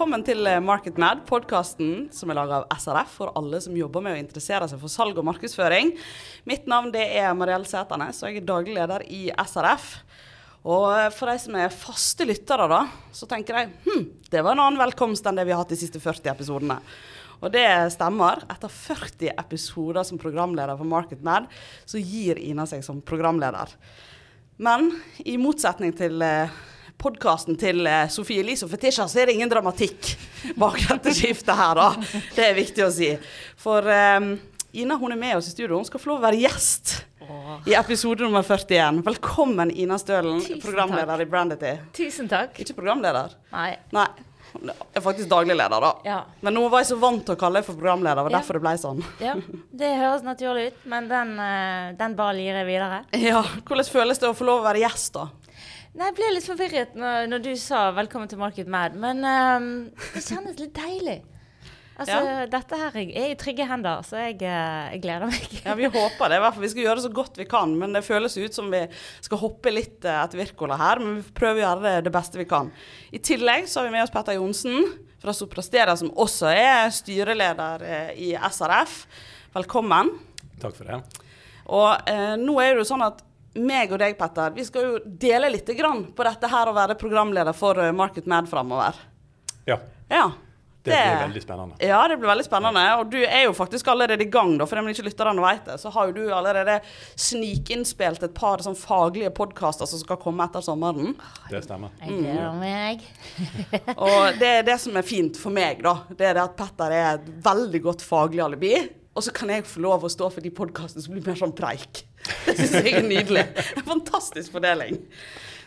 Velkommen til MarketMad, Market podkasten som er laga av SRF for alle som jobber med å interessere seg for salg og markedsføring. Mitt navn er Mariell Sæternes, og jeg er daglig leder i SRF. Og eh, for de som er faste lyttere, da, så tenker jeg hm, det var en annen velkomst enn det vi har hatt de siste 40 episodene. Og det stemmer. Etter 40 episoder som programleder for MarketMad, så gir Ina seg som programleder. Men i motsetning til eh, podkasten til eh, Sofie Elise og Fetisha, så er det ingen dramatikk bak dette skiftet her, da. Det er viktig å si. For um, Ina hun er med oss i studio. Hun skal få lov å være gjest i episode nummer 41. Velkommen, Ina Stølen, Tusen programleder takk. i Brandity. Tusen takk. Ikke programleder. Nei. Nei. Hun er faktisk daglig leder, da. Ja. Men nå var jeg så vant til å kalle deg for programleder, og Ja. derfor det ble sånn. ja. Det høres naturlig ut, men den, eh, den ballen gir jeg videre. Ja, Hvordan føles det å få lov å være gjest, da? Nei, Jeg ble litt forvirret når, når du sa 'velkommen til Market Mad', men um, det kjennes litt deilig. Altså, Ja. Dette her er i trygge hender, så jeg, eh, jeg gleder meg. Ja, Vi håper det. i hvert fall. Vi skal gjøre det så godt vi kan. Men det føles ut som vi skal hoppe litt eh, etter Wirkola her. Men vi prøver å gjøre det, det beste vi kan. I tillegg så har vi med oss Petter Johnsen fra Soprastera, som også er styreleder eh, i SRF. Velkommen. Takk for det. Og eh, nå er det jo sånn at meg og deg, Petter, vi skal jo dele litt grann på dette her å være programleder for eh, Market Mad framover. Ja, Ja. det blir veldig spennende. Ja, det blir veldig spennende. Og du er jo faktisk allerede i gang, da, for om ikke lytterne vet det. Så har jo du allerede snikinnspilt et par sånn faglige podkaster som skal komme etter sommeren. Det stemmer. Jeg gleder meg. Og det er det som er fint for meg, da. Det er det at Petter er et veldig godt faglig alibi. Og så kan jeg få lov å stå for de podkastene som blir mer sånn preik. Det syns jeg er nydelig. Fantastisk fordeling.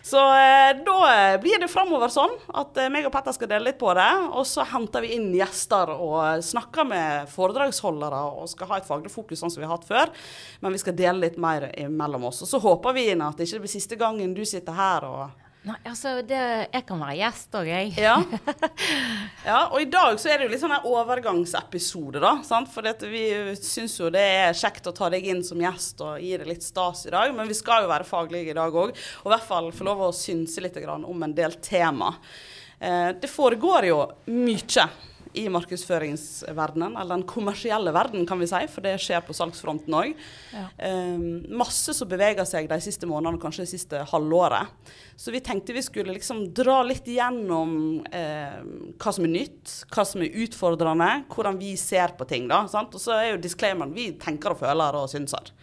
Så eh, da blir det framover sånn at eh, meg og Petter skal dele litt på det. Og så henter vi inn gjester og snakker med foredragsholdere og skal ha et faglig fokus sånn som vi har hatt før. Men vi skal dele litt mer mellom oss. Og så håper vi inn at det ikke blir siste gangen du sitter her og Nei, altså, det, jeg kan være gjest òg, jeg. ja. ja. Og i dag så er det jo litt sånn en overgangsepisode, da. Sant? For dette, vi syns jo det er kjekt å ta deg inn som gjest og gi deg litt stas i dag. Men vi skal jo være faglige i dag òg. Og i hvert fall få lov å synse litt grann om en del tema. Eh, det foregår jo mye i markedsføringsverdenen, eller den kommersielle verden, kan vi si, for det skjer på salgsfronten òg. Ja. Um, masse som beveger seg de siste månedene, kanskje det siste halvåret. Så vi tenkte vi skulle liksom dra litt gjennom eh, hva som er nytt, hva som er utfordrende, hvordan vi ser på ting. da, sant? Og så er jo disclaimeren vi tenker og føler og synser.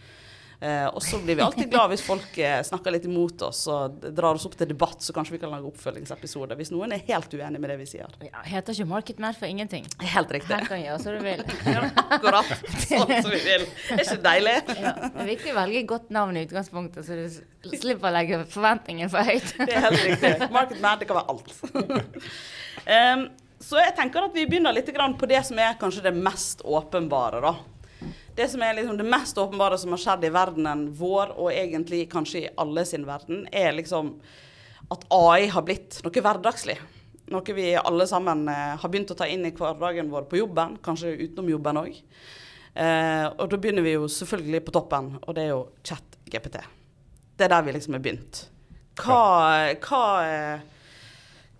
Eh, og så blir vi alltid glad hvis folk eh, snakker litt imot oss og drar oss opp til debatt, så kanskje vi kan lage oppfølgingsepisoder hvis noen er helt uenig med det vi sier. Ja, heter ikke Market Mad for ingenting. Helt riktig. Her kan gjøre som du vil. Akkurat sånn som vi vil. Er ikke deilig? Ja, det er viktig å velge godt navn i utgangspunktet, så du slipper å legge forventningen for høyt. Det er helt riktig. Market Mad, det kan være alt. um, så jeg tenker at vi begynner litt grann på det som er kanskje det mest åpenbare, da. Det som er liksom det mest åpenbare som har skjedd i verdenen vår, og egentlig kanskje i alle sin verden, er liksom at AI har blitt noe hverdagslig. Noe vi alle sammen eh, har begynt å ta inn i hverdagen vår på jobben, kanskje utenom jobben òg. Eh, og da begynner vi jo selvfølgelig på toppen, og det er jo chat-GPT. Det er der vi liksom er begynt. Hva, hva, eh,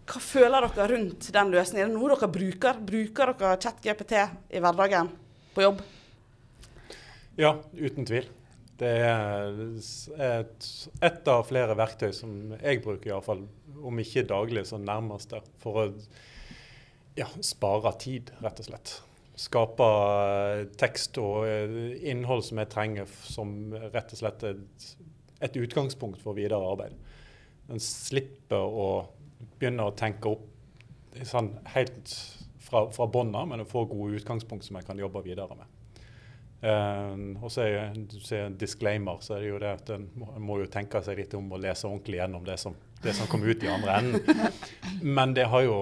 hva føler dere rundt den løsningen? Er det noe dere bruker? Bruker dere chat-GPT i hverdagen på jobb? Ja, uten tvil. Det er et, et av flere verktøy som jeg bruker, iallfall, om ikke daglig, så nærmest der. For å ja, spare tid, rett og slett. Skape eh, tekst og eh, innhold som jeg trenger, som rett og slett et, et utgangspunkt for videre arbeid. En slipper å begynne å tenke opp sånn helt fra, fra bånn av, men å få gode utgangspunkt som jeg kan jobbe videre med. Eh, og så er det en disclaimer, så er det jo det at en må, må jo tenke seg litt om å lese ordentlig gjennom det som, det som kom ut i andre enden. Men det har jo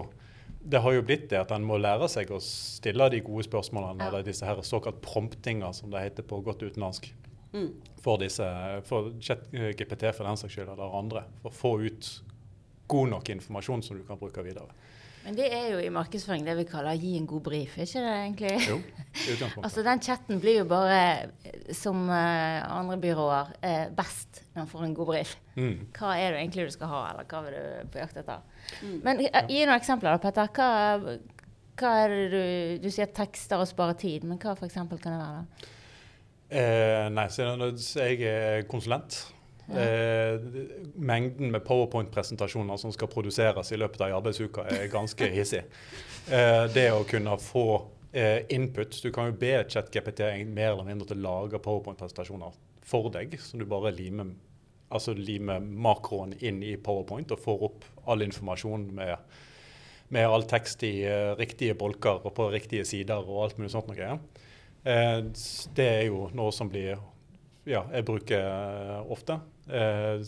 det har jo blitt det at en må lære seg å stille de gode spørsmålene, Ja. eller disse her såkalt promptinger, som det heter på godt utenlandsk, Mm. for disse, for ChatGPT for den saks skyld, eller andre. For å få ut god nok informasjon som du kan bruke videre. Men det er jo i markedsføring det vi kaller gi en god brief, er ikke det egentlig? Jo, utgangspunktet. Altså Den chatten blir jo bare, eh, som eh, andre byråer, eh, best når man får en god brief. Mm. Hva er det egentlig du skal ha, eller hva vil du på jakt etter? Men eh, gi noen eksempler, da, Petter. Hva, hva er det du Du sier tekster og sparer tid, men hva for eksempel kan det være? da? Eh, nei, så jeg er konsulent. Eh, mengden med powerpoint-presentasjoner som skal produseres i løpet av arbeidsuka, er ganske hissig. Eh, det å kunne få eh, input Du kan jo be ChatGPT mer eller mindre til å lage powerpoint-presentasjoner for deg, som du bare limer, altså limer makroen inn i powerpoint og får opp all informasjon med, med all tekst i eh, riktige bolker og på riktige sider og alt mulig sånt noe. Eh, det er jo noe som blir ja, jeg bruker eh, ofte. Eh,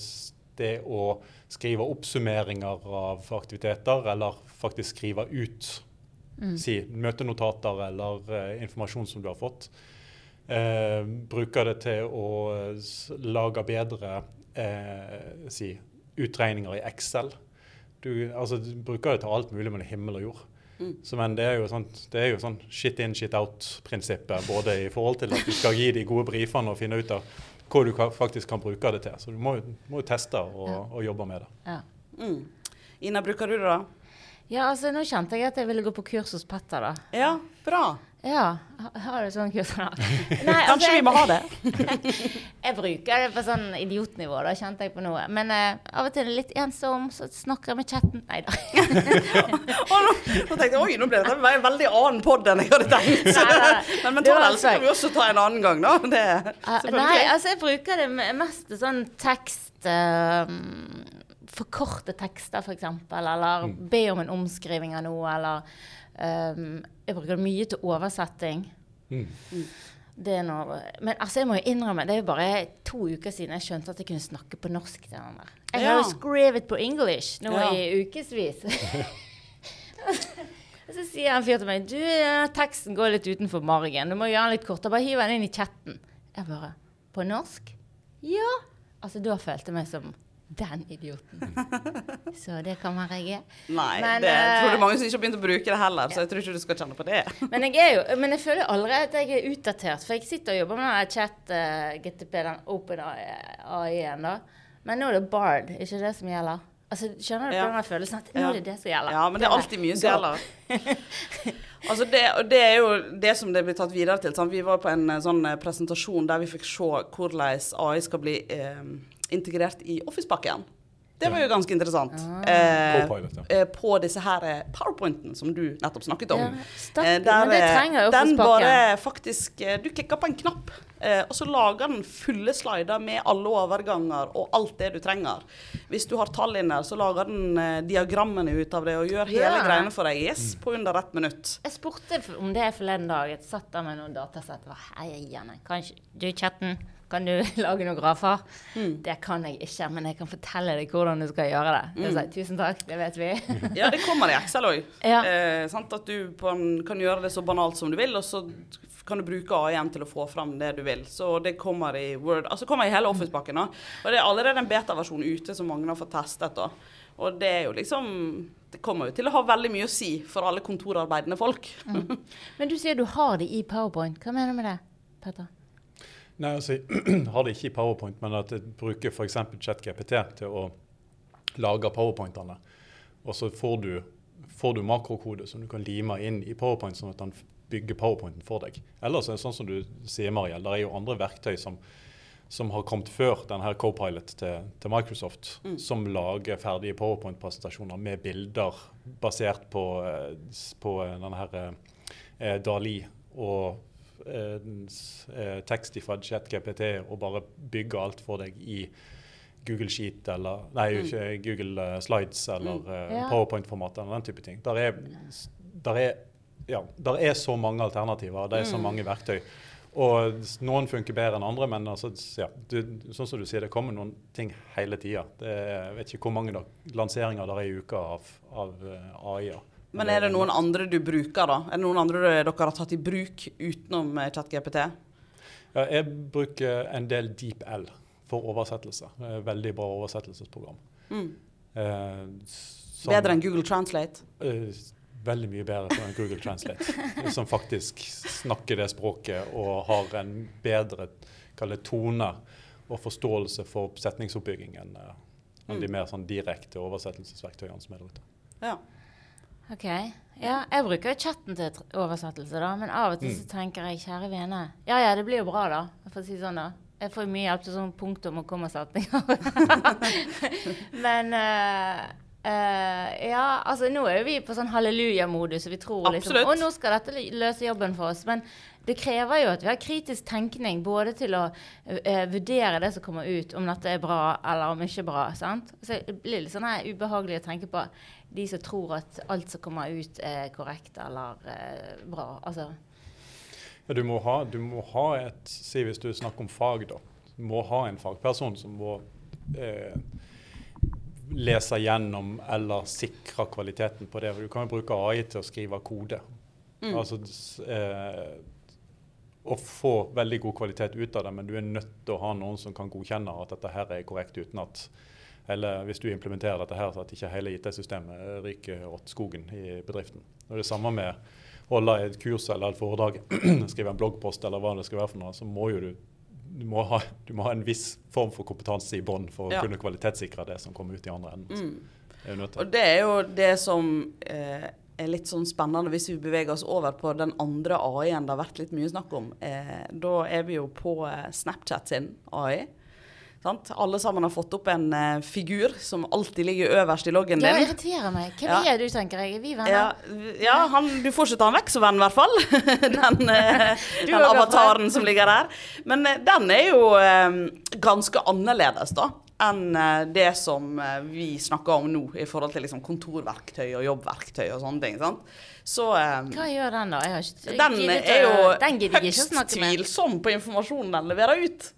det å skrive oppsummeringer av aktiviteter, eller faktisk skrive ut si, møtenotater eller eh, informasjon som du har fått. Eh, bruker det til å lage bedre si, utregninger i Excel. Du, altså, du bruker det til alt mulig mellom himmel og jord. Så, men det er jo sånn, sånn shit in, shit out-prinsippet. Både i forhold til at du skal gi de gode brifene og finne ut av hva du faktisk kan bruke det til. Så du må, jo- må jo teste og, og jobbe med det. Ja. Mm. Ina, bruker du det, da? Ja, altså nå kjente jeg at jeg ville gå på kurs hos Petter, da. Ja, bra. Ja, har du sånn kurs da? Nei, Kanskje vi må ha det? Jeg bruker det på sånn idiotnivå, da kjente jeg på noe. Men eh, av og til er det litt ensom, så snakker jeg med chatten. Nei da. Nå, tenkte jeg oi, nå ble dette en veldig annen pod enn jeg hadde tenkt. Nei, nei, nei. Men mental helse kan vi også ta en annen gang, da. Det, Ah, Nei, altså jeg bruker det mest til sånn tekst eh, Forkorte tekster, f.eks. Eller be om en omskriving av noe, eller um, Jeg bruker det mye til oversetting. Mm. Det er når, men altså jeg må jo innrømme, det er jo bare to uker siden jeg skjønte at jeg kunne snakke på norsk til den der. Jeg har jo skrevet på English nå Ja. i ukevis. Så sier en fyr til meg Du, teksten går litt utenfor margen. Du må gjøre den litt kortere. Bare hiv den inn i chatten. Jeg bare På norsk? Ja. Altså, da følte jeg meg som den idioten. Så det kan være jeg er. Nei, Men, det jeg tror det eh, er mange som ikke har begynt å bruke det heller, så jeg tror ikke du skal kjenne på det. Men jeg, jo, men jeg føler aldri at jeg er utdatert, for jeg sitter og jobber med chat uh, GTP, den open AI-en, da. Men nå er det Bard, ikke det som gjelder? Altså, Skjønner du Ja. den følelsen at nå er det det som gjelder? Ja, men det er alltid mye som gjelder. Altså det, og det er jo det som det blir tatt videre til. Sant? Vi var på en eh, sånn eh, presentasjon der vi fikk se hvordan AI skal bli eh, integrert i Office-pakken. Det var jo ganske interessant. Eh, Copilot, ja. eh, på disse her powerpointene powerpointen som du nettopp snakket om. Ja, stakk- Eh, der, men det eh, Den bare faktisk eh, Du klikker på en knapp, eh, og så lager den fulle slider med alle overganger og alt det du trenger. Hvis du har tall inne, så lager den eh, diagrammene ut av det og gjør hele Ja. greiene for deg. Yes, på under ett minutt. Jeg spurte om det forleden dag. Jeg satt der med noen datasett. og heier Hei, igjen. Kanskje du chatten? Kan du lage noen grafer? Det kan jeg ikke, men jeg kan fortelle deg hvordan du skal gjøre det. Mm. sa, Tusen takk, det vet vi. Ja, det kommer i Excel òg. Ja. Eh. At du kan gjøre det så banalt som du vil, og så kan du bruke AI-en til å få fram det du vil. Så det kommer i Word, altså kommer i hele Office-pakken. da. Og det er allerede en beta-versjon ute som mange har fått testet. da. Og det er jo liksom Det kommer jo til å ha veldig mye å si for alle kontorarbeidende folk. Men du sier du har det i Powerpoint. Hva mener du med det, Petter? Nei, altså, Jeg har det ikke i Powerpoint, men at jeg bruker f.eks. ChatGPT til å lage powerpointene. Og så får du, får du makrokode som du kan lime inn i Powerpoint, sånn at den bygger powerpointen for deg. Ellers er det sånn som du sier, Mariel, det er jo andre verktøy som, som har kommet før denne Copilot til, til Microsoft, som lager ferdige powerpoint-presentasjoner med bilder basert på, eh, på eh, denne her eh, Dali og eh, s- eh, tekst fra ChatGPT og bare bygge alt for deg i Google Sheet eller Nei, ikke Google eh, Slides eller mm. Ja. PowerPoint-format eller den type ting. Der er, der er, ja, der er så mange alternativer, det er så mange verktøy. Og noen funker bedre enn andre, men altså, ja, du, sånn som du sier, det kommer noen ting hele tida. Jeg vet ikke hvor mange da, lanseringer der er i uka av, av eh, AI-er. Men er det noen andre du bruker, da? Er det noen andre dere har tatt i bruk utenom eh, ChatGPT? Ja, jeg bruker en del DeepL for oversettelse. Er Veldig bra oversettelsesprogram. Mm. Eh, som- Bedre enn Google Translate? Eh, veldig mye bedre enn Google Translate. som faktisk snakker det språket og har en bedre det, tone og forståelse for setningsoppbygging enn enn mm. de mer sånn direkte oversettelsesverktøyene som er der ute. Ja. OK. Ja, jeg bruker jo chatten til oversettelse, da, men av og til Mm. så tenker jeg, kjære vene Ja ja, det blir jo bra, da. For å si sånn, da. Jeg får jo mye hjelp til sånn punktum og kommasetninger. men eh, eh, ja, altså nå er jo vi på sånn hallelujamodus, og vi tror liksom Og Å, nå skal dette løse jobben for oss. Men det krever jo at vi har kritisk tenkning, både til å uh, vurdere det som kommer ut, om dette er bra eller om ikke bra. sant? Så det blir litt sånn her ubehagelig å tenke på de som tror at alt som kommer ut, er korrekt eller uh, bra. Altså Ja, du, må ha, du må ha et Si hvis du snakker om fag, da. Du må ha en fagperson som må eh, lese gjennom eller sikre kvaliteten på det. Du kan jo bruke AI til å skrive kode. Mm. Altså, eh, å få veldig god kvalitet ut av det, men du er nødt til å ha noen som kan godkjenne at dette her er korrekt uten at eller hvis du implementerer dette her, så at ikke hele IT-systemet ryker åt skogen i bedriften. Og det samme med å holde et kurs eller et foredrag, skrive en bloggpost eller hva det skal være for noe, så må jo du du må, ha, du må ha en viss form for kompetanse i bånn for å Ja. kunne kvalitetssikre det som kommer ut i andre enden. Mm. Det. Og det er jo det som eh, er litt sånn spennende hvis vi beveger oss over på den andre AI-en det har vært litt mye snakk om. Eh, da er vi jo på eh, Snapchat sin AI. Sant? Alle sammen har fått opp en uh, figur som alltid ligger øverst i loggen Det din. irriterer meg. Hvem Ja. er du, tenker jeg? Er vi venner? Ja, ja han, du får ikke ta han vekk som venn, i hvert fall. Den, uh, den avataren som ligger der. Men uh, den er jo ganske annerledes, da. Enn det som vi snakker om nå, i forhold til liksom, kontorverktøy og jobbverktøy og sånne ting. sant? Så um, Hva gjør den, da? Ikke den er jo den høyst tvilsom på informasjonen den leverer ut.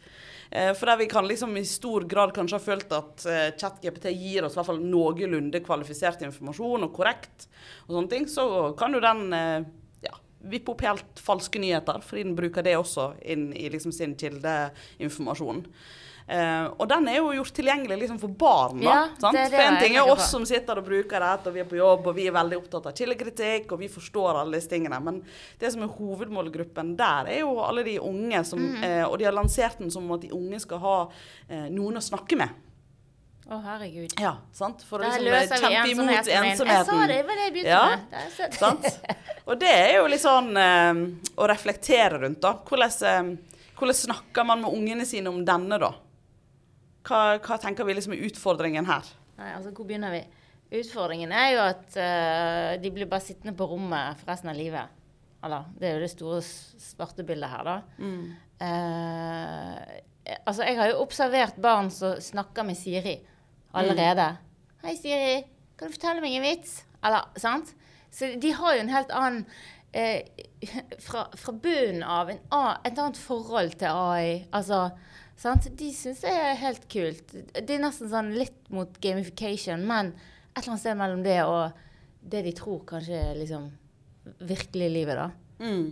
Eh, For der vi kan liksom i stor grad kanskje ha følt at eh, ChatGPT gir oss i hvert fall noenlunde kvalifisert informasjon og korrekt, og sånne ting, så kan jo den eh, ja, vippe opp helt falske nyheter, fordi den bruker det også inn i liksom sin kildeinformasjon. Eh, og den er jo gjort tilgjengelig liksom for barn, da. Ja, sant? det det For en ting er oss som sitter og bruker dette, og vi er på jobb, og vi er veldig opptatt av kildekritikk, og vi forstår alle disse tingene. Men det som er hovedmålgruppen der, er jo alle de unge som mm. uh, Og de har lansert den som at de unge skal ha uh, noen å snakke med. Å, herregud. Ja, sant? For å liksom kjempe imot ensomheten Jeg sa det, det var det jeg begynte Ja. med. Sant? Og det er jo litt sånn å reflektere rundt, da. Hvordan, hvordan snakker man med ungene sine om denne, da? Hva, hva tenker vi liksom er utfordringen her? Nei, altså, hvor begynner vi? Utfordringen er jo at uh, de blir bare sittende på rommet for resten av livet. Eller, det er jo det store svarte bildet her, da. Eh, altså, jeg har jo observert barn som snakker med Siri allerede. 'Hei, Siri. Kan du fortelle meg en vits?' Eller, sant? Så de har jo en helt annen uh, fra, fra bunnen av en, et annet forhold til AI. Altså, sant? De syns det er helt kult. Det er nesten sånn litt mot gamification, men et eller annet sted mellom det og det de tror kanskje er liksom virkelig livet, da. Mm.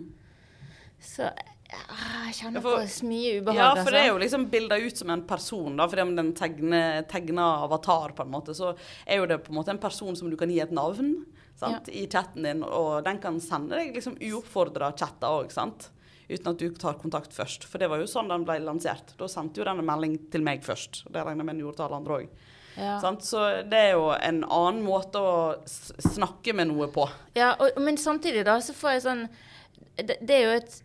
Så jeg kjenner på så mye ubehag. Ja, for det er altså. jo liksom bilda ut som en person, da. Fordi om den tegner avatar, på en måte, så er jo det på en måte en person som du kan gi et navn sant? i chatten din, og den kan sende deg liksom uoppfordra chatter òg, sant. Uten at du tar kontakt først. For det var jo sånn den ble lansert. Da sendte jo den en melding til meg først. Det regner jeg med den gjorde til alle andre òg. ja. Så det er jo en annen måte å snakke med noe på. Ja, og, men samtidig da, så får jeg sånn Det, det er jo et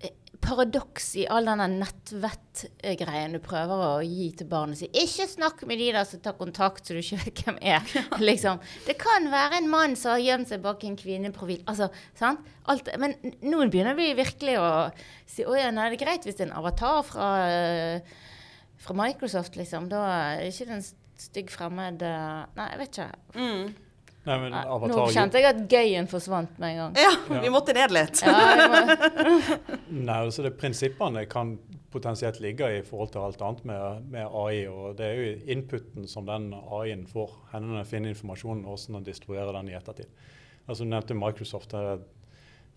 paradoks i all denne nettvettgreien du prøver å gi til barnet. sitt. ikke snakk med de der som tar kontakt så du ikke vet hvem er. liksom. Det kan være en mann som har gjemt seg bak en kvinneprofil. Altså, sant? Alt, men nå begynner vi virkelig å si å ja, nei, det er greit hvis det er en avatar fra, fra Microsoft, liksom. Da er det ikke en stygg fremmed eh, Nei, jeg vet ikke. Mm. Nei, men Avatar Nå kjente jeg at gøyen forsvant med en gang. Ja, Ja. vi måtte ned litt. Ja, må, Nei, altså det Prinsippene kan potensielt ligge i forhold til alt annet med, med AI. og Det er jo inputen som den AI-en får, den finner informasjonen og hvordan den distribuerer den i ettertid. Altså Du nevnte Microsoft. Eh,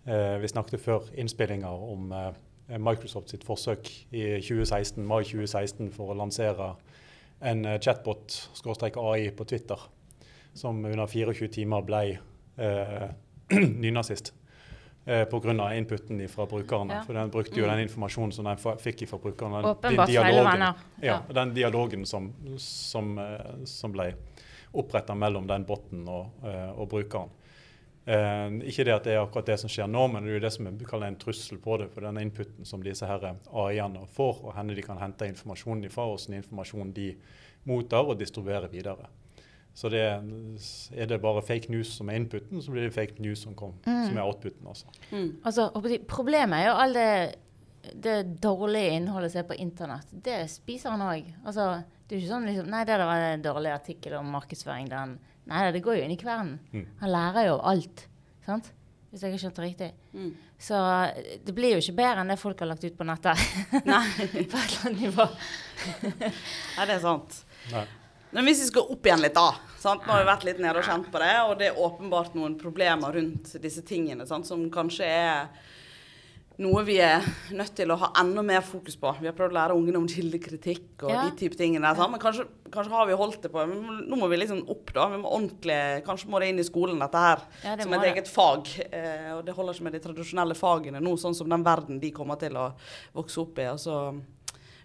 eh, vi snakket før innspillinga om eh, Microsoft sitt forsøk i 2016, mai 2016 for å lansere en eh, chatbot-AI på Twitter. Som under 24 timer ble eh, nynazist. Eh, Pga. inputen fra brukerne. Ja. For den brukte jo den informasjonen som den fikk fra brukerne. den Åpenbart venner. Ja, den dialogen som, som, eh, som ble oppretta mellom den botten og, eh, og brukeren. Eh, ikke det at det er akkurat det som skjer nå, men det er jo det som vi kaller en trussel på det. For den inputen som disse AI-ene får, og henne de kan hente informasjonen ifra, og sånn informasjon de mottar og distribuerer videre. Så det, er det bare fake news som er inputen, så blir det fake news som, kom, som er outputen. Altså. Mm. Altså, problemet er jo all det, det dårlige innholdet som er på internett. Det spiser han òg. Altså, det er jo ikke sånn liksom Nei, det der var en dårlig artikkel om markedsføring. Den. Nei, det går jo inn i kvernen. Mm. Han lærer jo alt. Sant? Hvis jeg har skjønt det riktig. Mm. Så eh, det blir jo ikke bedre enn det folk har lagt ut på nettet. Nei. på et eller annet nivå. Nei, det er sant. Nei. Men hvis vi skal opp igjen litt, da. Sant? Nå har vi vært litt nede og kjent på det, og det er åpenbart noen problemer rundt disse tingene sant? som kanskje er noe vi er nødt til å ha enda mer fokus på. Vi har prøvd å lære ungene om kildekritikk og Ja. de type tingene. sant? Men kanskje, kanskje har vi holdt det på. Men nå må vi liksom opp, da. Vi må ordentlig, Kanskje må det inn i skolen, dette her. Ja, det som et det. eget fag. Eh, og det holder ikke med de tradisjonelle fagene nå, sånn som den verden de kommer til å vokse opp i. Altså,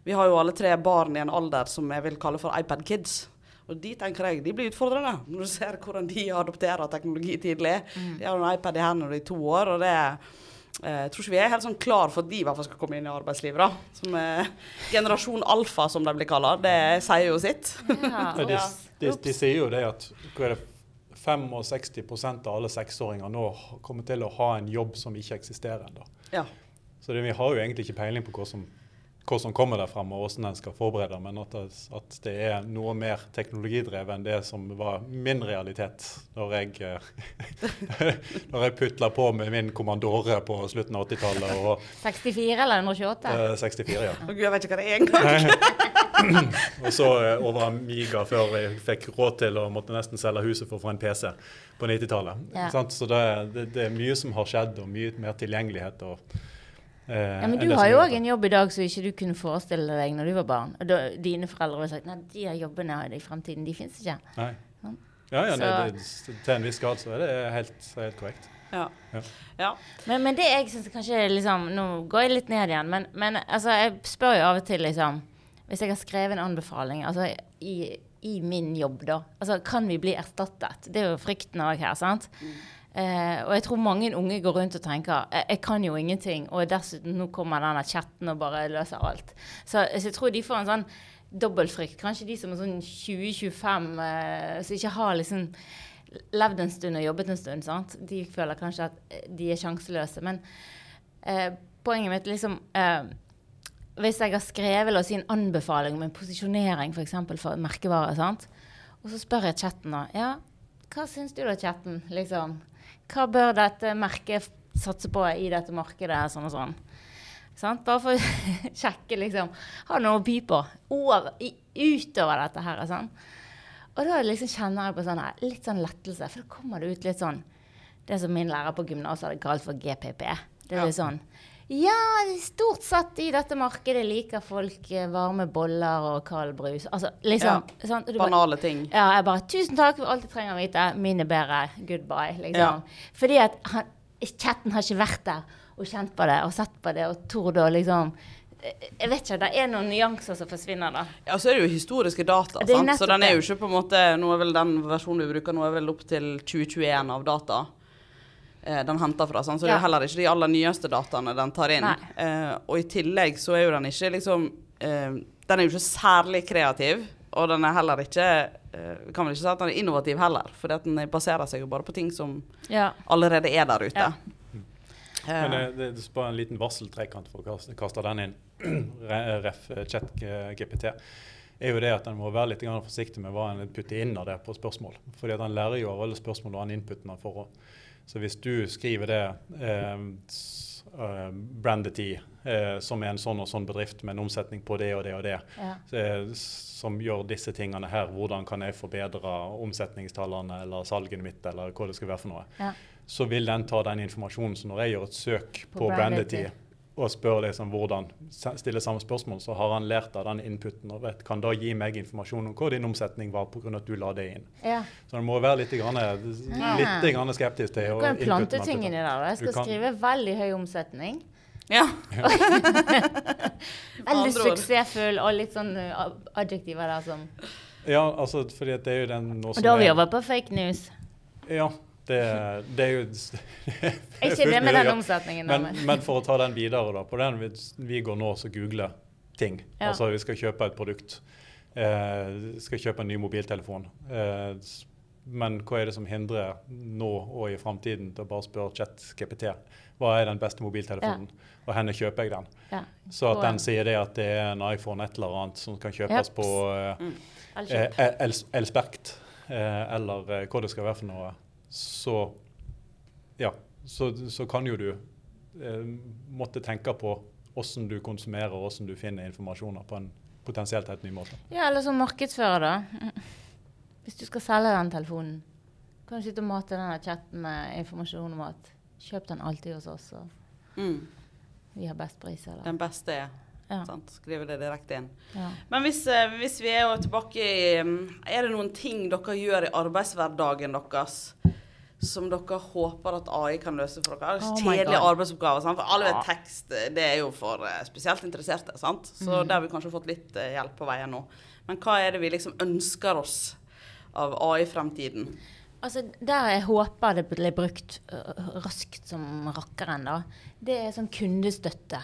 vi har jo alle tre barn i en alder som jeg vil kalle for iPad kids. Og de tenker jeg, de blir utfordrende når du ser hvordan de adopterer teknologi tidlig. Mm. De har en iPad i hendene i er to år, og det er eh, jeg tror ikke vi er helt sånn klar for at de i hvert fall skal komme inn i arbeidslivet. da. Som eh, Generasjon alfa, som de blir kalt. Det sier jo sitt. Ja, Ja, de, de, de sier jo det at hva er det, 65 av alle seksåringer nå kommer til å ha en jobb som ikke eksisterer ennå. Ja. Så det, vi har jo egentlig ikke peiling på hva som, hva som kommer der frem, og hvordan en skal forberede, men at det, at det er noe mer teknologidrevet enn det som var min realitet når jeg, når jeg putla på med min kommandore på slutten av 80-tallet 64 eller 128? eh, 64. ja. Oh, Gud, jeg vet ikke hva det er engang. Og så eh, over Amiga før jeg fikk råd til å måtte nesten selge huset for å få en PC på 90-tallet. Ja. Så det, det, det er mye som har skjedd, og mye mer tilgjengelighet. Og, Ja, men du har jo òg en jobb i dag som ikke du kunne forestille deg når du var barn. Og da, dine foreldre har sagt nei, de jobbene i fremtiden, de fins ikke. Nei. Sånn. Ja, ja, nei, det, til en viss grad så er det helt, helt korrekt. Ja. Ja. ja. Men, men det jeg syns kanskje liksom Nå går jeg litt ned igjen, men, men altså, jeg spør jo av og til, liksom Hvis jeg har skrevet en anbefaling altså, i, i min jobb, da altså, Kan vi bli erstattet? Det er jo frykten òg her, sant? Eh, og jeg tror mange unge går rundt og tenker jeg, jeg kan jo ingenting, og dessuten nå kommer denne chatten og bare løser alt. Så, så jeg tror de får en sånn dobbeltfrykt. Kanskje de som er sånn 20-25, eh, som ikke har liksom levd en stund og jobbet en stund, sant? de føler kanskje at eh, de er sjanseløse. Men eh, poenget mitt liksom eh, Hvis jeg har skrevet oss si, en anbefaling om en posisjonering f.eks. For, for merkevare, og så spør jeg chatten da Ja, hva syns du da, chatten? Liksom, hva bør dette merket satse på i dette markedet? Sånn og sånn. Sant? Bare for å sjekke, liksom. Har du noe å by på? Over, i, utover dette her. Sånn. Og da liksom kjenner jeg på sånn her, litt sånn lettelse, for da kommer det ut litt sånn Det som min lærer på gymnaset hadde kalt for GPP. Det er Ja. litt sånn Ja, stort sett i dette markedet liker folk eh, varme boller og kald brus. Altså liksom ja, sånn, du bare- Banale ting. ja, jeg bare 'Tusen takk for alt jeg trenger å vite. Min er bedre. Goodbye.' Liksom. Ja. Fordi at han, chatten har ikke vært der og kjent på det og sett på det og tord å liksom Jeg vet ikke. Det er noen nyanser som forsvinner da. Ja, så er det jo historiske data, sant? så den er jo ikke på en måte Nå er vel den versjonen vi bruker nå er vel opp til 2021 av data. Eh, den henter fra, Sånn, så det er jo heller ikke de aller nyeste dataene den tar inn. Eh, og i tillegg så er jo den ikke liksom eh, Den er jo ikke særlig kreativ, og den er heller ikke eh, Kan vel ikke si at den er innovativ heller, for den baserer seg jo bare på ting som Ja. allerede er der ute. Ja. Men det, det, det er bare en liten varseltrekant for å kaste, den inn. Re- Ref eh, chat G- GPT. er jo det at En må være litt forsiktig med hva en putter inn av det på spørsmål. Fordi at Han lærer jo av alle spørsmål og han inputen han får. Så hvis du skriver det eh, uh, eh, brandet eh, som er en sånn og sånn bedrift med en omsetning på det og det og det, Ja. eh, som gjør disse tingene her, hvordan kan jeg forbedre omsetningstallene eller salgene mitt, eller hva det skal være for noe, Ja. så vil den ta den informasjonen. Så når jeg gjør et søk På på, branded i, og spør liksom hvordan stiller samme spørsmål, så har han lært av den inputen og vet, kan da gi meg informasjon om hva din omsetning var pga. at du la det inn. Ja. Så du må være litt, grann, litt grann skeptisk til Du kan plante tingene ting inni der. Jeg skal skrive veldig høy omsetning. Ja. Veldig suksessfull og litt sånn adjektiver der som Ja, altså, fordi det er jo den nå Og da er vi er- over på fake news. Ja, det, det er jo ikke det med den omsetningen? Men, men for å ta den videre, da. På den vi, vi går nå og googler ting. Ja. Altså vi skal kjøpe et produkt. Eh, skal kjøpe en ny mobiltelefon. Eh, men hva er det som hindrer nå og i framtiden til å bare spørre ChatGPT hva er den beste mobiltelefonen, og henne kjøper jeg den. Ja. Så at den sier det at det er en iPhone et eller annet som kan kjøpes på eh, Elkjøp. eh, El- Elspekt, eh, eller eh, hva det skal være for noe, så ja, så, så kan jo du eh, måtte tenke på hvordan du konsumerer og hvordan du finner informasjoner på en potensielt helt ny måte. Ja, eller som markedsfører, da. Hvis du skal selge den telefonen, kan du sitte og mate denne chatten med informasjon om at kjøp den alltid hos oss, og Mm. vi har best pris. Eller? Den beste er Ja. sant? Skrive det direkte inn. Ja. Men hvis, eh, hvis vi er jo tilbake i mm, Er det noen ting dere gjør i arbeidshverdagen deres som dere håper at AI kan løse for dere? Oh Kjedelige arbeidsoppgaver. Sant? For alle vet Ja. tekst eh, det er jo for eh, spesielt interesserte. Sant? Så Mm. der har vi kanskje fått litt eh, hjelp på veien nå. Men hva er det vi liksom ønsker oss av AI-fremtiden? Altså, Der jeg håper det blir brukt øh, raskt som rakkeren, da, det er sånn kundestøtte.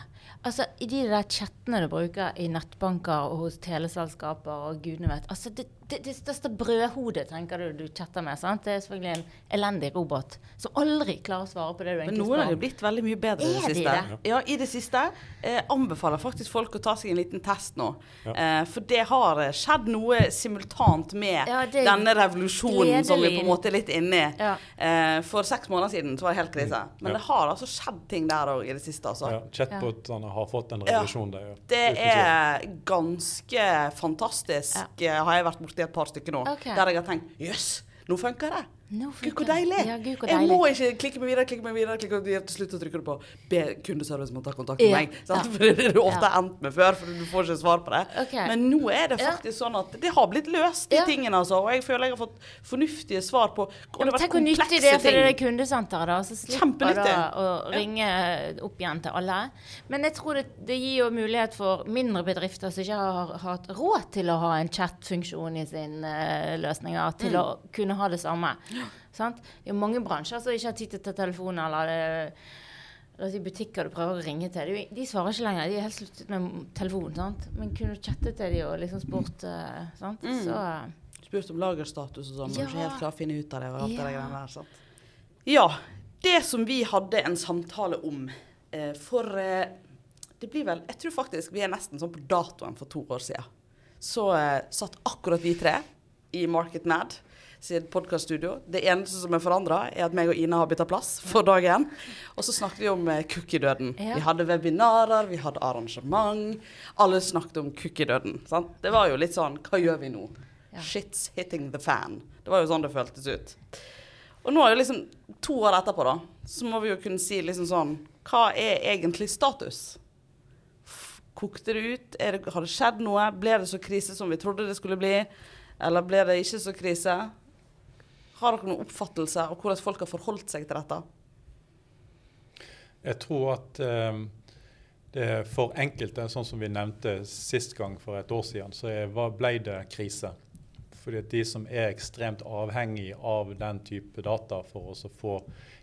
Altså, I de der chattene du bruker i nettbanker og hos teleselskaper og gudene vet altså, det, det, det største brødhodet tenker du du chatter med. sant? Det er selvfølgelig en elendig robot som aldri klarer å svare på det du Men noen har spør jo blitt veldig mye bedre i det Er de siste. det? Ja, i det siste. Eh, anbefaler faktisk folk å ta seg en liten test nå. Ja. Eh, for det har eh, skjedd noe simultant med Ja, denne revolusjonen som vi på en måte er litt inne i. Ja. Eh, for seks måneder siden så var det helt krise. Men Ja. det har altså skjedd ting der òg i det siste, altså. Ja, Chatbotene har fått en Ja. revolusjon. Det, er Det er ganske fantastisk, ja. har jeg vært borti et par stykker nå. okay. Der jeg har tenkt jøss, nå funker det. Nå Gud, hvor deilig! Ja, Gud, hvor jeg må ikke klikke meg videre, klikke meg videre, klikke meg videre. Til slutt trykker du på be kundeservice må ta kontakt med Ja. meg. Sant? Ja. For det er det ofte Ja. endt med før, for du får ikke svar på det. Okay. Men nå er det faktisk sånn at det har blitt løst, de tingene, altså. Og jeg føler jeg har fått fornuftige svar på og det har vært tenk hvor nyttig det er for det ting. kundesenteret, da. Så slipper da å ringe opp igjen til alle. Men jeg tror det, det gir jo mulighet for mindre bedrifter som ikke har hatt råd til å ha en chat-funksjon i sine uh, løsninger, til å kunne ha det samme. Sant? Det er jo mange bransjer som ikke har tid til å ta telefonen, eller La oss si butikker du prøver å ringe til. De, de svarer ikke lenger. De er helt sluttet med telefonen. sant? Men kunne du chatte til dem og liksom spurt eh, sant? Mm. Så eh, Spurt om lagerstatus og sånn, Ja. men ikke helt klar å finne ut av det. Og alt Ja. det greiene der, sant? Ja. Det som vi hadde en samtale om eh, for eh, Det blir vel Jeg tror faktisk vi er nesten sånn på datoen for to år siden. Så eh, satt akkurat vi tre i Market Mad sitt podkaststudio. Det eneste som er forandra, er at meg og Ina har bytta plass for dagen. Og så snakket vi om eh, cookie-døden. Ja. Vi hadde webinarer, vi hadde arrangement. Alle snakket om cookie-døden. Det var jo litt sånn Hva gjør vi nå? Ja. Shit's hitting the fan. Det var jo sånn det føltes ut. Og nå er jo liksom to år etterpå, da, så må vi jo kunne si liksom sånn Hva er egentlig status? Kokte det ut? Det, har det skjedd noe? Ble det så krise som vi trodde det skulle bli? Eller ble det ikke så krise? Har dere noen oppfattelse av hvordan folk har forholdt seg til dette? Jeg tror at eh, det for enkelte, sånn som vi nevnte sist gang for et år siden, så er, ble det krise. Fordi de som er ekstremt avhengig av den type data for å få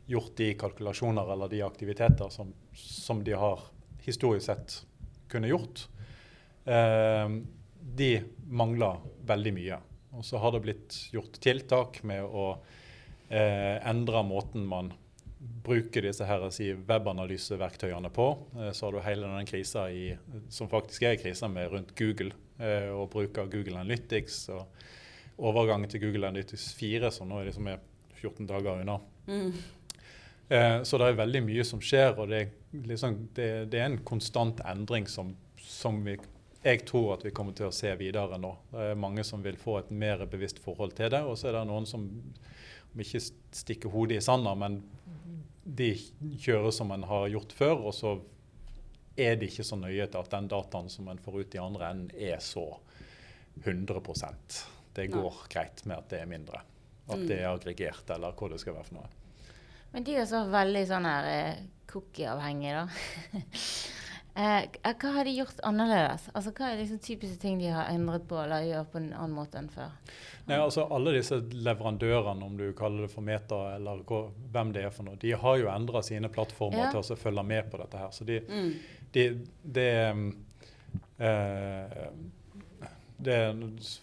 gjort de kalkulasjoner eller de aktiviteter som, som de har historisk sett kunne gjort, eh, de mangler veldig mye. Og så har det blitt gjort tiltak med å eh, endre måten man bruker disse her, si, webanalyseverktøyene på. Eh, så har du hele denne krisa i, som faktisk er krisa med rundt Google, eh, og bruk av Google Analytics. og overgangen til Google Analytics 4, som nå er liksom er 14 dager unna. Eh, så det er veldig mye som skjer, og det, er liksom, det, det er en konstant endring som, som vi, jeg tror at vi kommer til å se videre nå. Det er mange som vil få et mer bevisst forhold til det, og så er det noen som om ikke stikker hodet i sanda, men de kjører som en har gjort før, og så er de ikke så nøye til at den dataen som en får ut i andre enden, er så 100% Det går Nei. greit med at det er mindre. At det er aggregert, eller hva det skal være for noe. Men de er så veldig sånn her eh, cookie-avhengige, da. eh, hva har de gjort annerledes? Altså, Hva er liksom typiske ting de har endret på eller gjør på en annen måte enn før? Nei, altså Alle disse leverandørene, om du kaller det for Meta eller hvem det er for noe, de har jo endra sine plattformer Ja. til å følge med på dette her. Så de, Mm. de, de, eh, det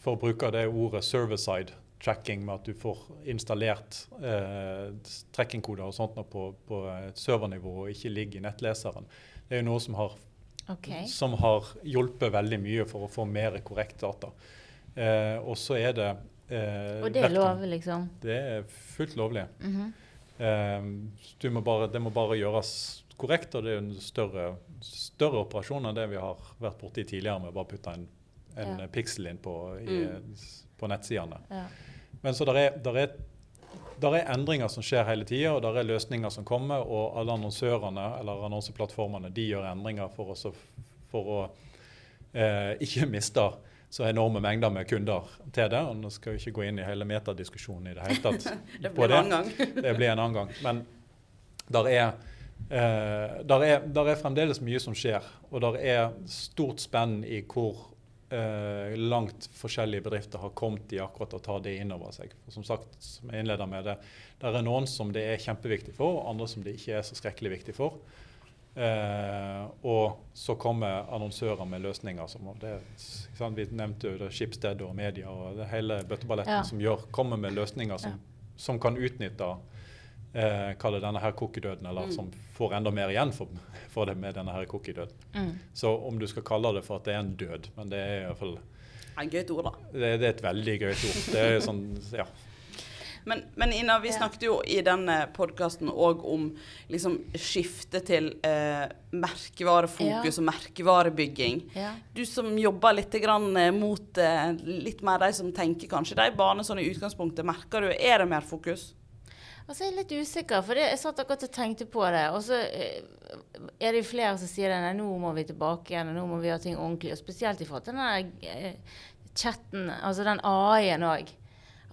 For å bruke det ordet service-side tracking, med at du får installert eh, trekkingkoder og sånt på, på servernivå og ikke ligger i nettleseren, det er jo noe som har okay. som har hjulpet veldig mye for å få mer korrekt data. Eh, og så er det eh, Og det er lov, liksom? Det er fullt lovlig. Mhm. Eh, du må bare, det må bare gjøres korrekt, og det er en større, større operasjon enn det vi har vært borti tidligere med å bare putte en, en Ja. piksel inn på, i, på nettsidene. Ja. Men så der er, der er, der er endringer som skjer hele tida, og der er løsninger som kommer. Og alle annonsørene eller annonseplattformene de gjør endringer for, oss å- for å eh, ikke miste så enorme mengder med kunder til det. Og nå skal vi ikke gå inn i hele metadiskusjonen i det hele tatt. Det blir en annen gang. det blir en annen gang. Men der er, eh, der er, der er fremdeles mye som skjer. Og der er stort spenn i hvor eh, langt forskjellige bedrifter har kommet i akkurat å ta det inn over seg. For som sagt, som jeg innleder med det, der er noen som det er kjempeviktig for, og andre som det ikke er så skrekkelig viktig for. Eh, og så kommer annonsører med løsninger som det, Vi nevnte jo det Schibsted og media og det hele bøtteballetten Ja. som gjør, kommer med løsninger som, som kan utnytte eh, kalle denne her cookie-døden, eller som får enda mer igjen for, for det med denne her cookie-døden. Mm. Så om du skal kalle det for at det er en død, men det er i hvert fall Et gøyt ord, da. det, det er et veldig gøyt ord. Det er sånn, ja. Men, men Ina, vi snakket jo i denne podkasten òg om liksom skifte til eh, merkevarefokus Ja. og merkevarebygging. Ja. Du som jobber litt grann, eh, mot eh, litt mer de som tenker kanskje de banene sånn i utgangspunktet, merker du er det mer fokus? Altså, jeg er litt usikker, for det, jeg satt akkurat og tenkte på det. Og så eh, er det jo flere som sier nei, nå må vi tilbake igjen, og nå må vi ha ting ordentlig. Og spesielt i forhold til den eh, chatten, altså den AI-en òg.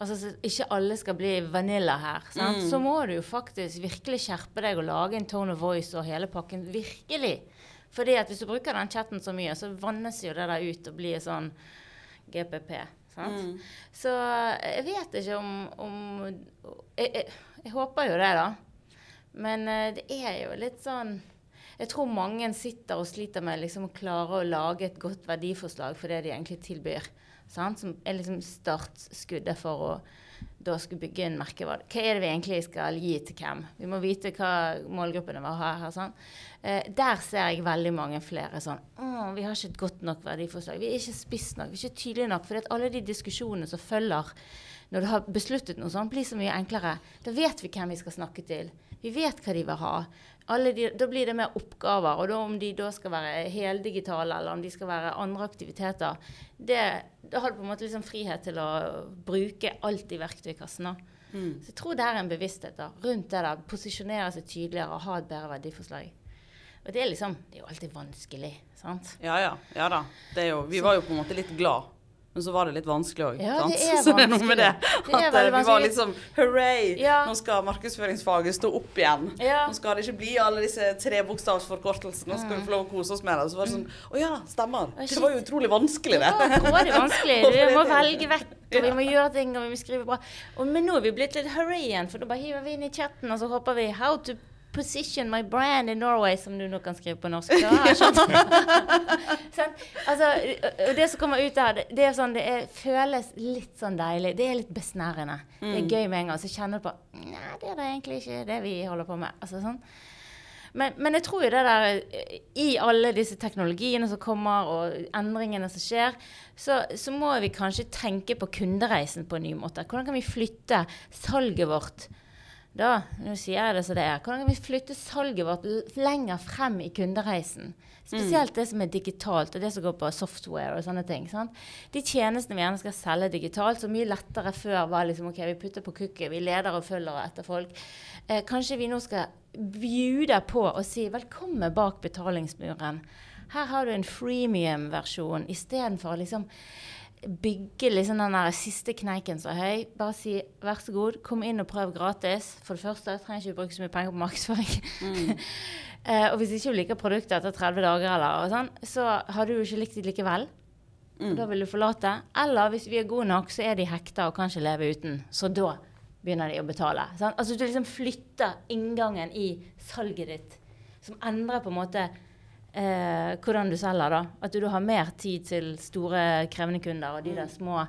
Altså, så ikke alle skal bli vanilla her. Sant? Så må du jo faktisk virkelig skjerpe deg og lage en tone of voice og hele pakken. Virkelig. Fordi at hvis du bruker den chatten så mye, så vannes jo det der ut og blir sånn GPP. Sant? Så jeg vet ikke om, om jeg, jeg, jeg håper jo det, da. Men eh, det er jo litt sånn Jeg tror mange sitter og sliter med liksom å klare å lage et godt verdiforslag for det de egentlig tilbyr. Sant? Som er liksom startskuddet for å da skulle bygge en merkevare. Hva er det vi egentlig skal gi til hvem? Vi må vite hva målgruppene våre har. her, Sånn. Eh, der ser jeg veldig mange flere sånn Å, vi har ikke et godt nok verdiforslag. Vi er ikke spiss nok. Vi er ikke tydelige nok. For alle de diskusjonene som følger når du har besluttet noe sånt, blir så mye enklere. Da vet vi hvem vi skal snakke til. Vi vet hva de vil ha. De, da blir det mer oppgaver. Og da om de da skal være heldigitale, eller om de skal være andre aktiviteter, det, da har du på en måte liksom frihet til å bruke alt i verktøykassen. Mm. Så jeg tror det er en bevissthet da, rundt det der. Posisjonere seg tydeligere og ha et bedre verdiforslag. Og det er liksom Det er jo alltid vanskelig, sant? Ja ja. ja da. Det jo, vi var jo på en måte litt glad. Men så var det litt vanskelig òg. Ja, det er Så det er noe med det. At Det eh, vi var litt sånn hurray, Ja. nå skal markedsføringsfaget stå opp igjen. Ja. Nå skal det ikke bli alle disse trebokstavsforkortelsene. Nå skal vi få lov å kose oss med det. Så var det sånn Å ja, stemmer. Det var jo utrolig vanskelig, det. Ja, grådig vanskelig. Vi må velge vekk, og vi må gjøre ting, og vi må skrive bra. Og, men nå er vi blitt litt hurray igjen, for da bare hiver vi inn i chatten, og så håper vi 'How to position my brand in Norway', som du nå kan skrive på norsk. Sånn, altså, det som kommer ut der, det, er sånn, det er, føles litt sånn deilig. Det er litt besnærende. Det er gøy med en gang. Så kjenner du på Nei, det er det egentlig ikke det vi holder på med. Altså, sånn. Men, men jeg tror jo det der I alle disse teknologiene som kommer, og endringene som skjer, så, så må vi kanskje tenke på kundereisen på en ny måte. Hvordan kan vi flytte salget vårt da, nå sier jeg det som det er, hvordan kan vi flytte salget vårt lenger frem i kundereisen? Spesielt det som er digitalt, og det som går på software og sånne ting. Sant? De tjenestene vi gjerne skal selge digitalt, så mye lettere før var liksom OK, vi putter på cookie, vi leder og følger etter folk. Eh, kanskje vi nå skal bjude på og si velkommen bak betalingsmuren. Her har du en freemium-versjon istedenfor liksom bygge liksom den der siste kneiken så høy. Bare si vær så god, kom inn og prøv gratis. For det første trenger ikke bruke så mye penger på markedsføring. Eh, og hvis ikke du liker produktet etter 30 dager, eller, sånn, så har du jo ikke likt det likevel. Mm. da vil du forlate. Eller hvis vi er gode nok, så er de hekta og kan ikke leve uten. Så da begynner de å betale. Sant? Altså du liksom flytter inngangen i salget ditt, som endrer på en måte eh, hvordan du selger. da. At du har mer tid til store, krevende kunder, og de der små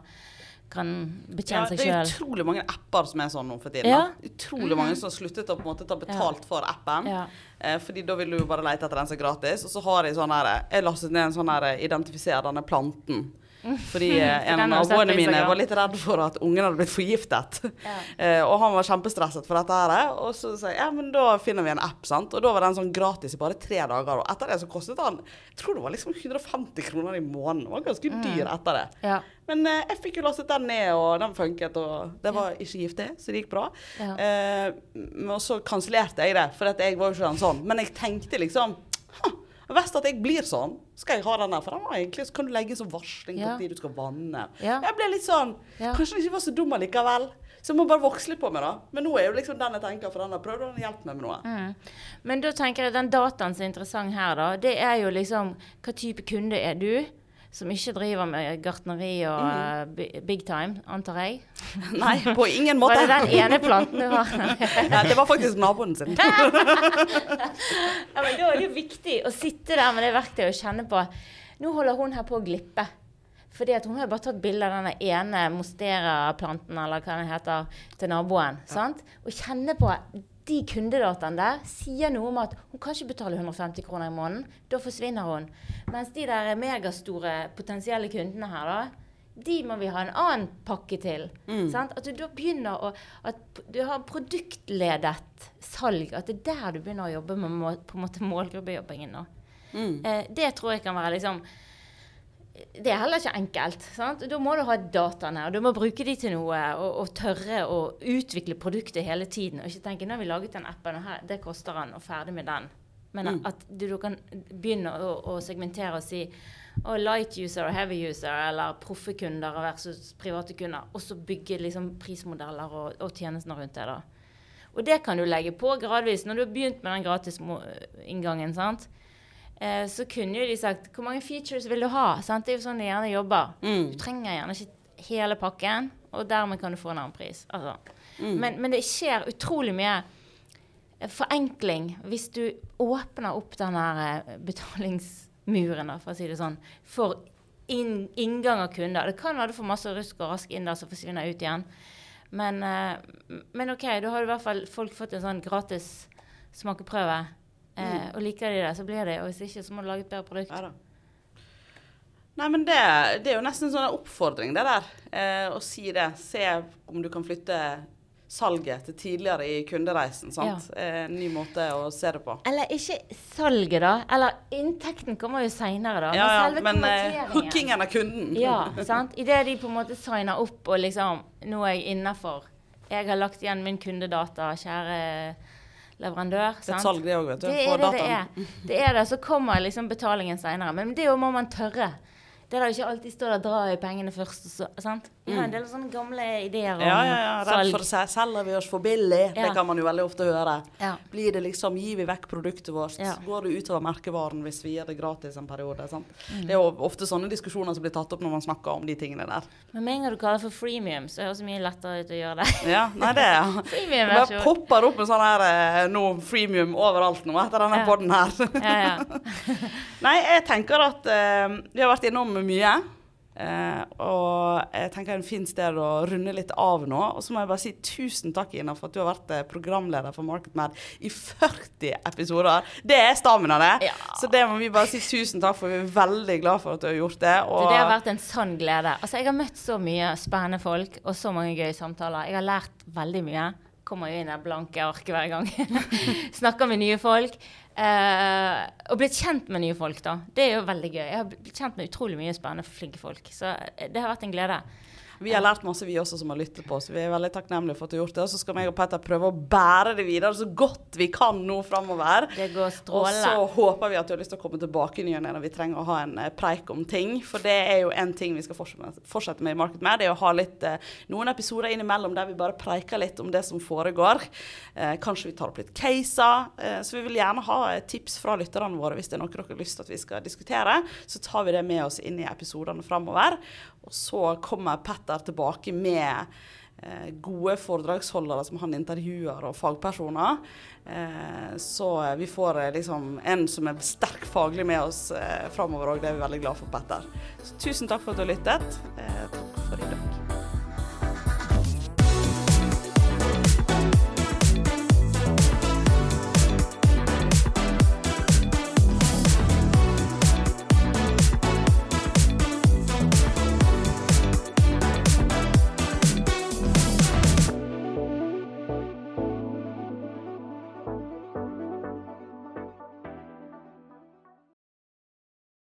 kan betjene Ja, betjene det er sjøl. utrolig mange apper som er sånn nå for tiden. Ja. Utrolig mange som har sluttet å på en måte ta betalt for appen. Ja. Eh, fordi da vil du jo bare lete etter den som er gratis. Og så har de sånn her Jeg lastet ned en sånn her Identifiser denne planten. Fordi eh, en av naboene mine var litt redd for at ungen hadde blitt forgiftet. Ja. Eh, og han var kjempestresset for dette her. Og så sa jeg ja, men da finner vi en app, sant. Og da var den sånn gratis i bare tre dager. Og etter det så kostet han jeg tror det var liksom 150 kroner i måneden. Det var ganske dyr etter det. Ja. Men eh, jeg fikk jo lastet den ned, og den funket, og det var ikke giftig, så det gikk bra. Ja. Eh, men så kansellerte jeg det, for at jeg var jo ikke den sånn. Men jeg tenkte liksom «Hm, Hvis at jeg blir sånn, skal jeg ha den der. For den var egentlig, så kan du legge sånn varsling på Ja. tid du skal vanne. Ja. Jeg ble litt sånn. Kanskje den ikke var så dum allikevel. Så jeg må bare vokse litt på meg, da. Men nå er jo liksom den jeg tenker, for den har prøvd å hjelpe meg med noe. Mm. Men da tenker jeg den dataen som er interessant her, da, det er jo liksom hva type kunde er du? Som ikke driver med gartneri og mm. bi- big time, antar jeg. Nei, på ingen måte. Var det den ene planten du har? Nei, det var faktisk naboen sin. Ja, men Da er det jo viktig å sitte der med det verktøyet og kjenne på Nå holder hun her på å glippe. Fordi at hun har bare tatt bilde av denne ene mostera-planten eller hva den heter, til naboen. sant? Og kjenne på de kundedataene der sier noe om at hun kan ikke betale 150 kroner i måneden. Da forsvinner hun. Mens de der megastore potensielle kundene her, da, de må vi ha en annen pakke til. Sant? At du da begynner å At du har produktledet salg. At det er der du begynner å jobbe med må, på en måte målgruppejobbingen. nå. Eh, det tror jeg kan være liksom Det er heller ikke enkelt. sant? Da må du ha dataene, og du må bruke de til noe. Og, og tørre å utvikle produktet hele tiden. Og ikke tenke nå har vi laget den appen, og her, det koster den, og ferdig med den. Men at du, du, kan begynne å, å segmentere og si oh, light user og heavy user, eller proffe kunder versus private kunder. Og så bygge liksom prismodeller og, og tjenestene rundt det. da. Og det kan du legge på gradvis. Når du har begynt med den gratis sant? sant? Eh, så kunne jo de sagt hvor mange features vil du ha? Sant? Det er jo sånn de gjerne jobber. Du trenger gjerne ikke hele pakken, og dermed kan du få en annen pris. Altså. Men, men det skjer utrolig mye forenkling hvis du åpner opp den her eh, betalingsmuren, da, for å si det sånn, for inn, inngang av kunder. Det kan være du får masse rusk og rask inn der som forsvinner ut igjen. Men, eh, men OK, da har i hvert fall folk fått en sånn gratis smakeprøve. Eh, og liker de det, så blir de. Og hvis ikke, så må du lage et bedre produkt. Ja da. Nei, men det, det er jo nesten en sånn oppfordring, det der. Eh, å si det. Se om du kan flytte salget til tidligere i kundereisen. sant? Eh, En ny måte å se det på. Eller ikke salget, da. Eller inntekten kommer jo seinere, da. Ja, ja, men eh, hookingen av kunden. Ja, sant. Idet de på en måte signer opp og liksom Nå er jeg innafor. Jeg har lagt igjen min kundedata, kjære leverandør. Det er et salg, det òg, vet du. Det er det det er. Det er det. Så kommer liksom betalingen seinere. Men det må man tørre. Det er da ikke alltid stå der dra i pengene først. Og så, sant? Vi har en del sånne gamle ideer om Mm. Ja, ja, ja. Salg. for å selger vi oss for billig. Det kan man jo veldig ofte høre. Ja. Blir det liksom, Gir vi vekk produktet vårt? Ja. Går det utover merkevaren hvis vi gir det gratis en periode? sant? Mm. Det er jo ofte sånne diskusjoner som blir tatt opp når man snakker om de tingene der. Men med en gang du kaller det for freemium, så høres det mye lettere ut å gjøre det. Ja, nei det er Freemium versjon. popper opp en sånn her eh, nå freemium overalt nå etter denne Ja. podden her. Ja, ja. Nei, jeg tenker at eh, vi har vært innom mye. eh, og jeg tenker er en fin sted å runde litt av nå. Og så må jeg bare si tusen takk, Ina, for at du har vært eh, programleder for MarketMad i 40 episoder. Det er stamina, det. Ja. Så det må vi bare si tusen takk for. Vi er veldig glad for at du har gjort det. Og Det har vært en sann glede. Altså, jeg har møtt så mye spennende folk og så mange gøye samtaler. Jeg har lært veldig mye. kommer jo inn i blanke ark hver gang. Snakker med nye folk. Eh, og blitt kjent med nye folk, da. Det er jo veldig gøy. Jeg har blitt kjent med utrolig mye spennende, flinke folk. Så eh, det har vært en glede. Vi har lært masse, vi også, som har lyttet på oss. Vi er veldig takknemlige for at du har gjort det. Og så skal meg og Petter prøve å bære det videre så godt vi kan nå framover. Det går Og så håper vi at du har lyst til å komme tilbake i ny og ne når vi trenger å ha en eh, preik om ting. For det er jo en ting vi skal fortsette med, i Market med. Det er å ha litt, eh, noen episoder innimellom der vi bare preiker litt om det som foregår. Eh, kanskje vi tar opp litt caser. Så vi vil gjerne ha tips fra lytterne våre hvis det er noe dere har lyst til at vi skal diskutere. Så tar vi det med oss inn i episodene framover. Og så kommer Petter tilbake med eh, gode foredragsholdere som han intervjuer, og fagpersoner. Eh, så vi får eh, liksom en som er sterk faglig med oss eh, framover òg. Det er vi veldig glad for, Petter. Så tusen takk for at du har lyttet. Eh,